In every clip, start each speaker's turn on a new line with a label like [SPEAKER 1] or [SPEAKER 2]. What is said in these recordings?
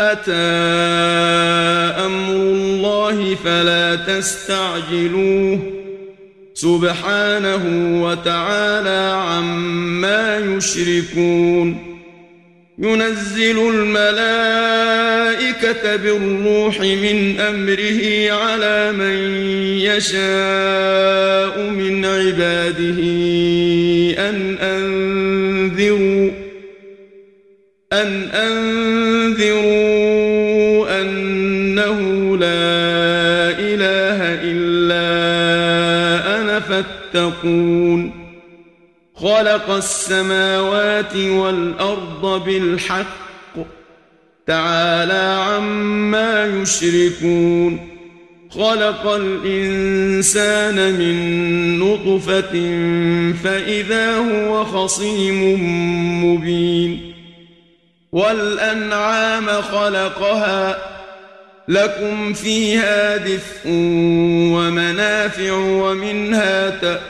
[SPEAKER 1] أتى أمر الله فلا تستعجلوه. سبحانه وتعالى عما يشركون. ينزل الملائكة بالروح من أمره على من يشاء من عباده أن أنذروا أن أنذروا فاتقون خلق السماوات والأرض بالحق تعالى عما يشركون خلق الإنسان من نطفة فإذا هو خصيم مبين والأنعام خلقها لكم فيها دفء ومنافع ومنها تأكلون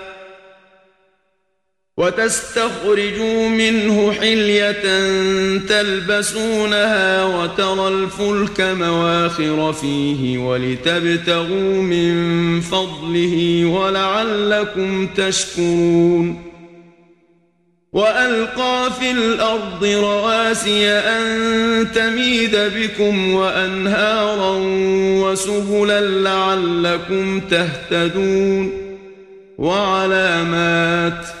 [SPEAKER 1] وتستخرجوا منه حلية تلبسونها وترى الفلك مواخر فيه ولتبتغوا من فضله ولعلكم تشكرون. وألقى في الأرض رواسي أن تميد بكم وأنهارا وسبلا لعلكم تهتدون. وعلامات ۖ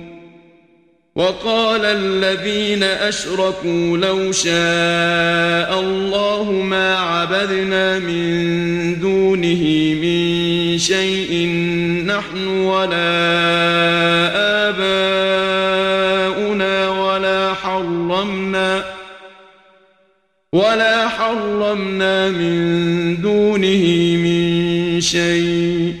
[SPEAKER 1] وقال الذين أشركوا لو شاء الله ما عبدنا من دونه من شيء نحن ولا آباؤنا ولا حرمنا ولا حرمنا من دونه من شيء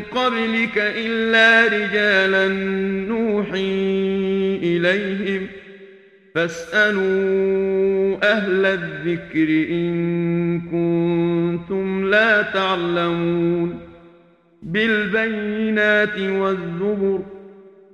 [SPEAKER 1] قبلك إلا رجالا نوحي إليهم. فاسألوا أهل الذكر إن كنتم لا تعلمون. بالبينات والزبر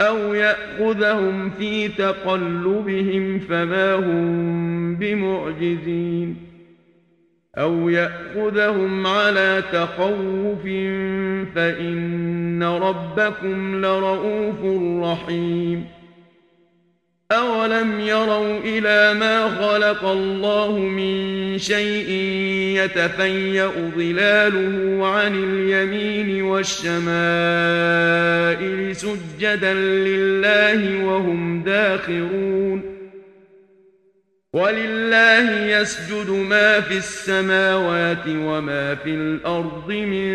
[SPEAKER 1] أو يأخذهم في تقلبهم فما هم بمعجزين أو يأخذهم على تخوف فإن ربكم لرؤوف رحيم أولم يروا إلى ما خلق الله من شيء يتفيأ ظلاله عن اليمين والشمائل سجدا لله وهم داخرون ولله يسجد ما في السماوات وما في الأرض من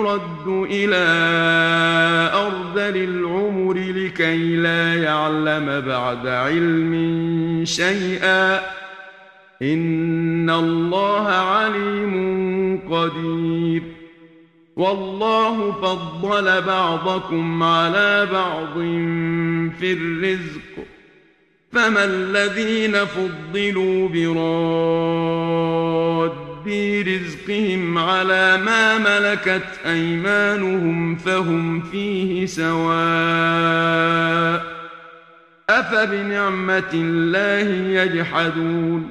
[SPEAKER 1] يرد إلى أرذل العمر لكي لا يعلم بعد علم شيئا. إن الله عليم قدير. والله فضل بعضكم على بعض في الرزق. فما الذين فضلوا براد ربي رزقهم على ما ملكت أيمانهم فهم فيه سواء أفبنعمة الله يجحدون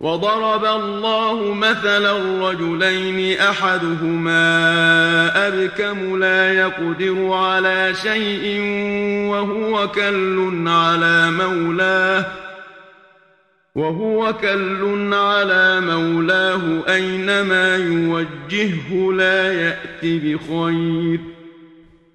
[SPEAKER 1] وضرب الله مثلا رجلين أحدهما أبكم لا يقدر على شيء وهو كل على مولاه وهو كل على مولاه أينما يوجهه لا يات بخير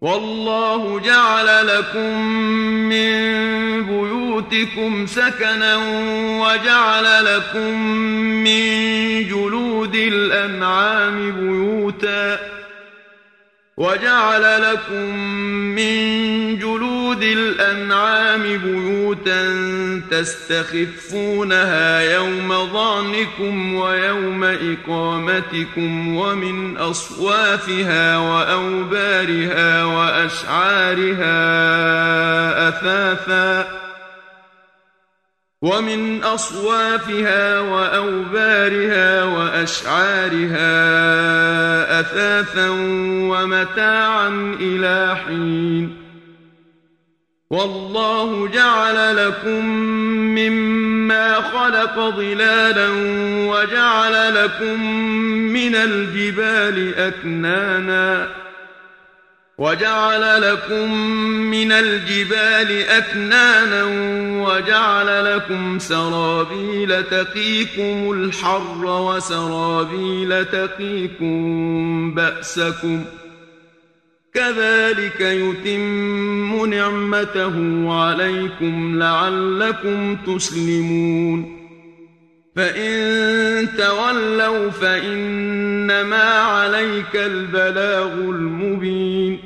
[SPEAKER 1] والله جعل لكم من بيوتكم سكنا وجعل لكم من جلود الأنعام بيوتا وجعل لكم من جلود الأنعام بيوتا تستخفونها يوم ظعنكم ويوم إقامتكم ومن أصوافها وأوبارها وأشعارها أثاثا ومن أصوافها وأوبارها وأشعارها أثاثا ومتاعا إلى حين. والله جعل لكم مما خلق ظلالا وجعل لكم من الجبال أكنانا. وجعل لكم من الجبال أكنانا وجعل لكم سرابيل تقيكم الحر وسرابيل تقيكم بأسكم كذلك يتم نعمته عليكم لعلكم تسلمون فإن تولوا فإنما عليك البلاغ المبين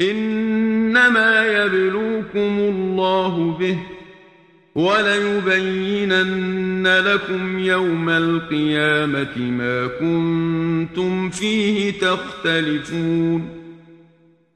[SPEAKER 1] إنما يبلوكم الله به وليبينن لكم يوم القيامة ما كنتم فيه تختلفون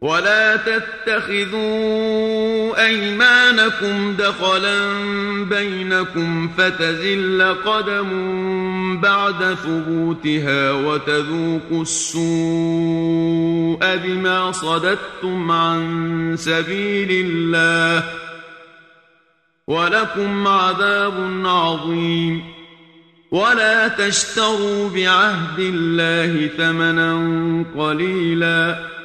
[SPEAKER 1] ولا تتخذوا أيمانكم دخلا بينكم فتزل قدم بعد ثبوتها وتذوقوا السوء بما صددتم عن سبيل الله ولكم عذاب عظيم ولا تشتروا بعهد الله ثمنا قليلاً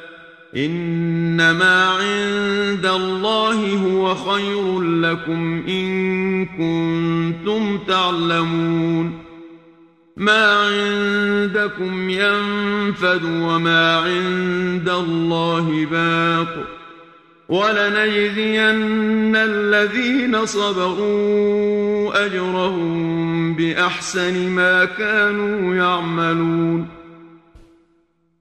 [SPEAKER 1] إنما عند الله هو خير لكم إن كنتم تعلمون. ما عندكم ينفد وما عند الله باق. ولنجزين الذين صبروا أجرهم بأحسن ما كانوا يعملون.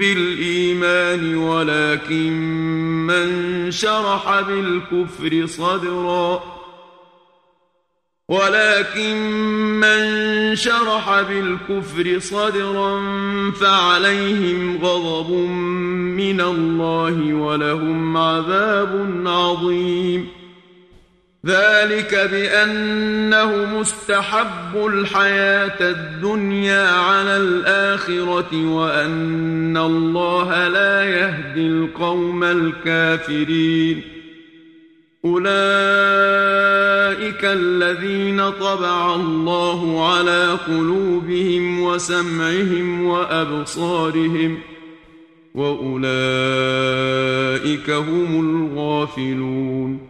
[SPEAKER 1] بالإيمان ولكن من شرح بالكفر صدرا. ولكن من شرح بالكفر صدرا فعليهم غضب من الله ولهم عذاب عظيم. ذلك بأنه مستحب الحياة الدنيا على الآخرة وأن الله لا يهدي القوم الكافرين. أولئك الذين طبع الله على قلوبهم وسمعهم وأبصارهم وأولئك هم الغافلون.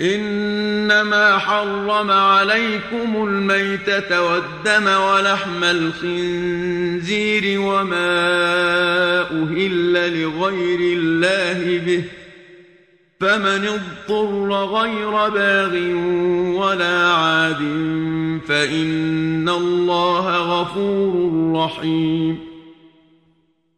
[SPEAKER 1] إنما حرم عليكم الميتة والدم ولحم الخنزير وما أهل لغير الله به فمن اضطر غير باغ ولا عاد فإن الله غفور رحيم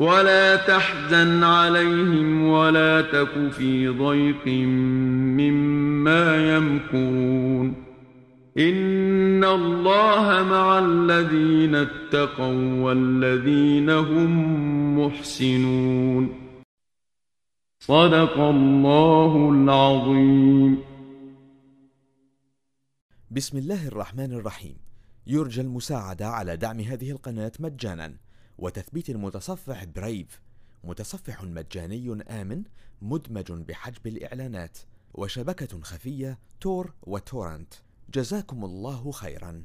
[SPEAKER 1] ولا تحزن عليهم ولا تك في ضيق مما يمكرون. إن الله مع الذين اتقوا والذين هم محسنون. صدق الله العظيم.
[SPEAKER 2] بسم الله الرحمن الرحيم. يرجى المساعدة على دعم هذه القناة مجانا. وتثبيت المتصفح برايف متصفح مجاني آمن مدمج بحجب الإعلانات وشبكة خفية تور وتورنت جزاكم الله خيرا.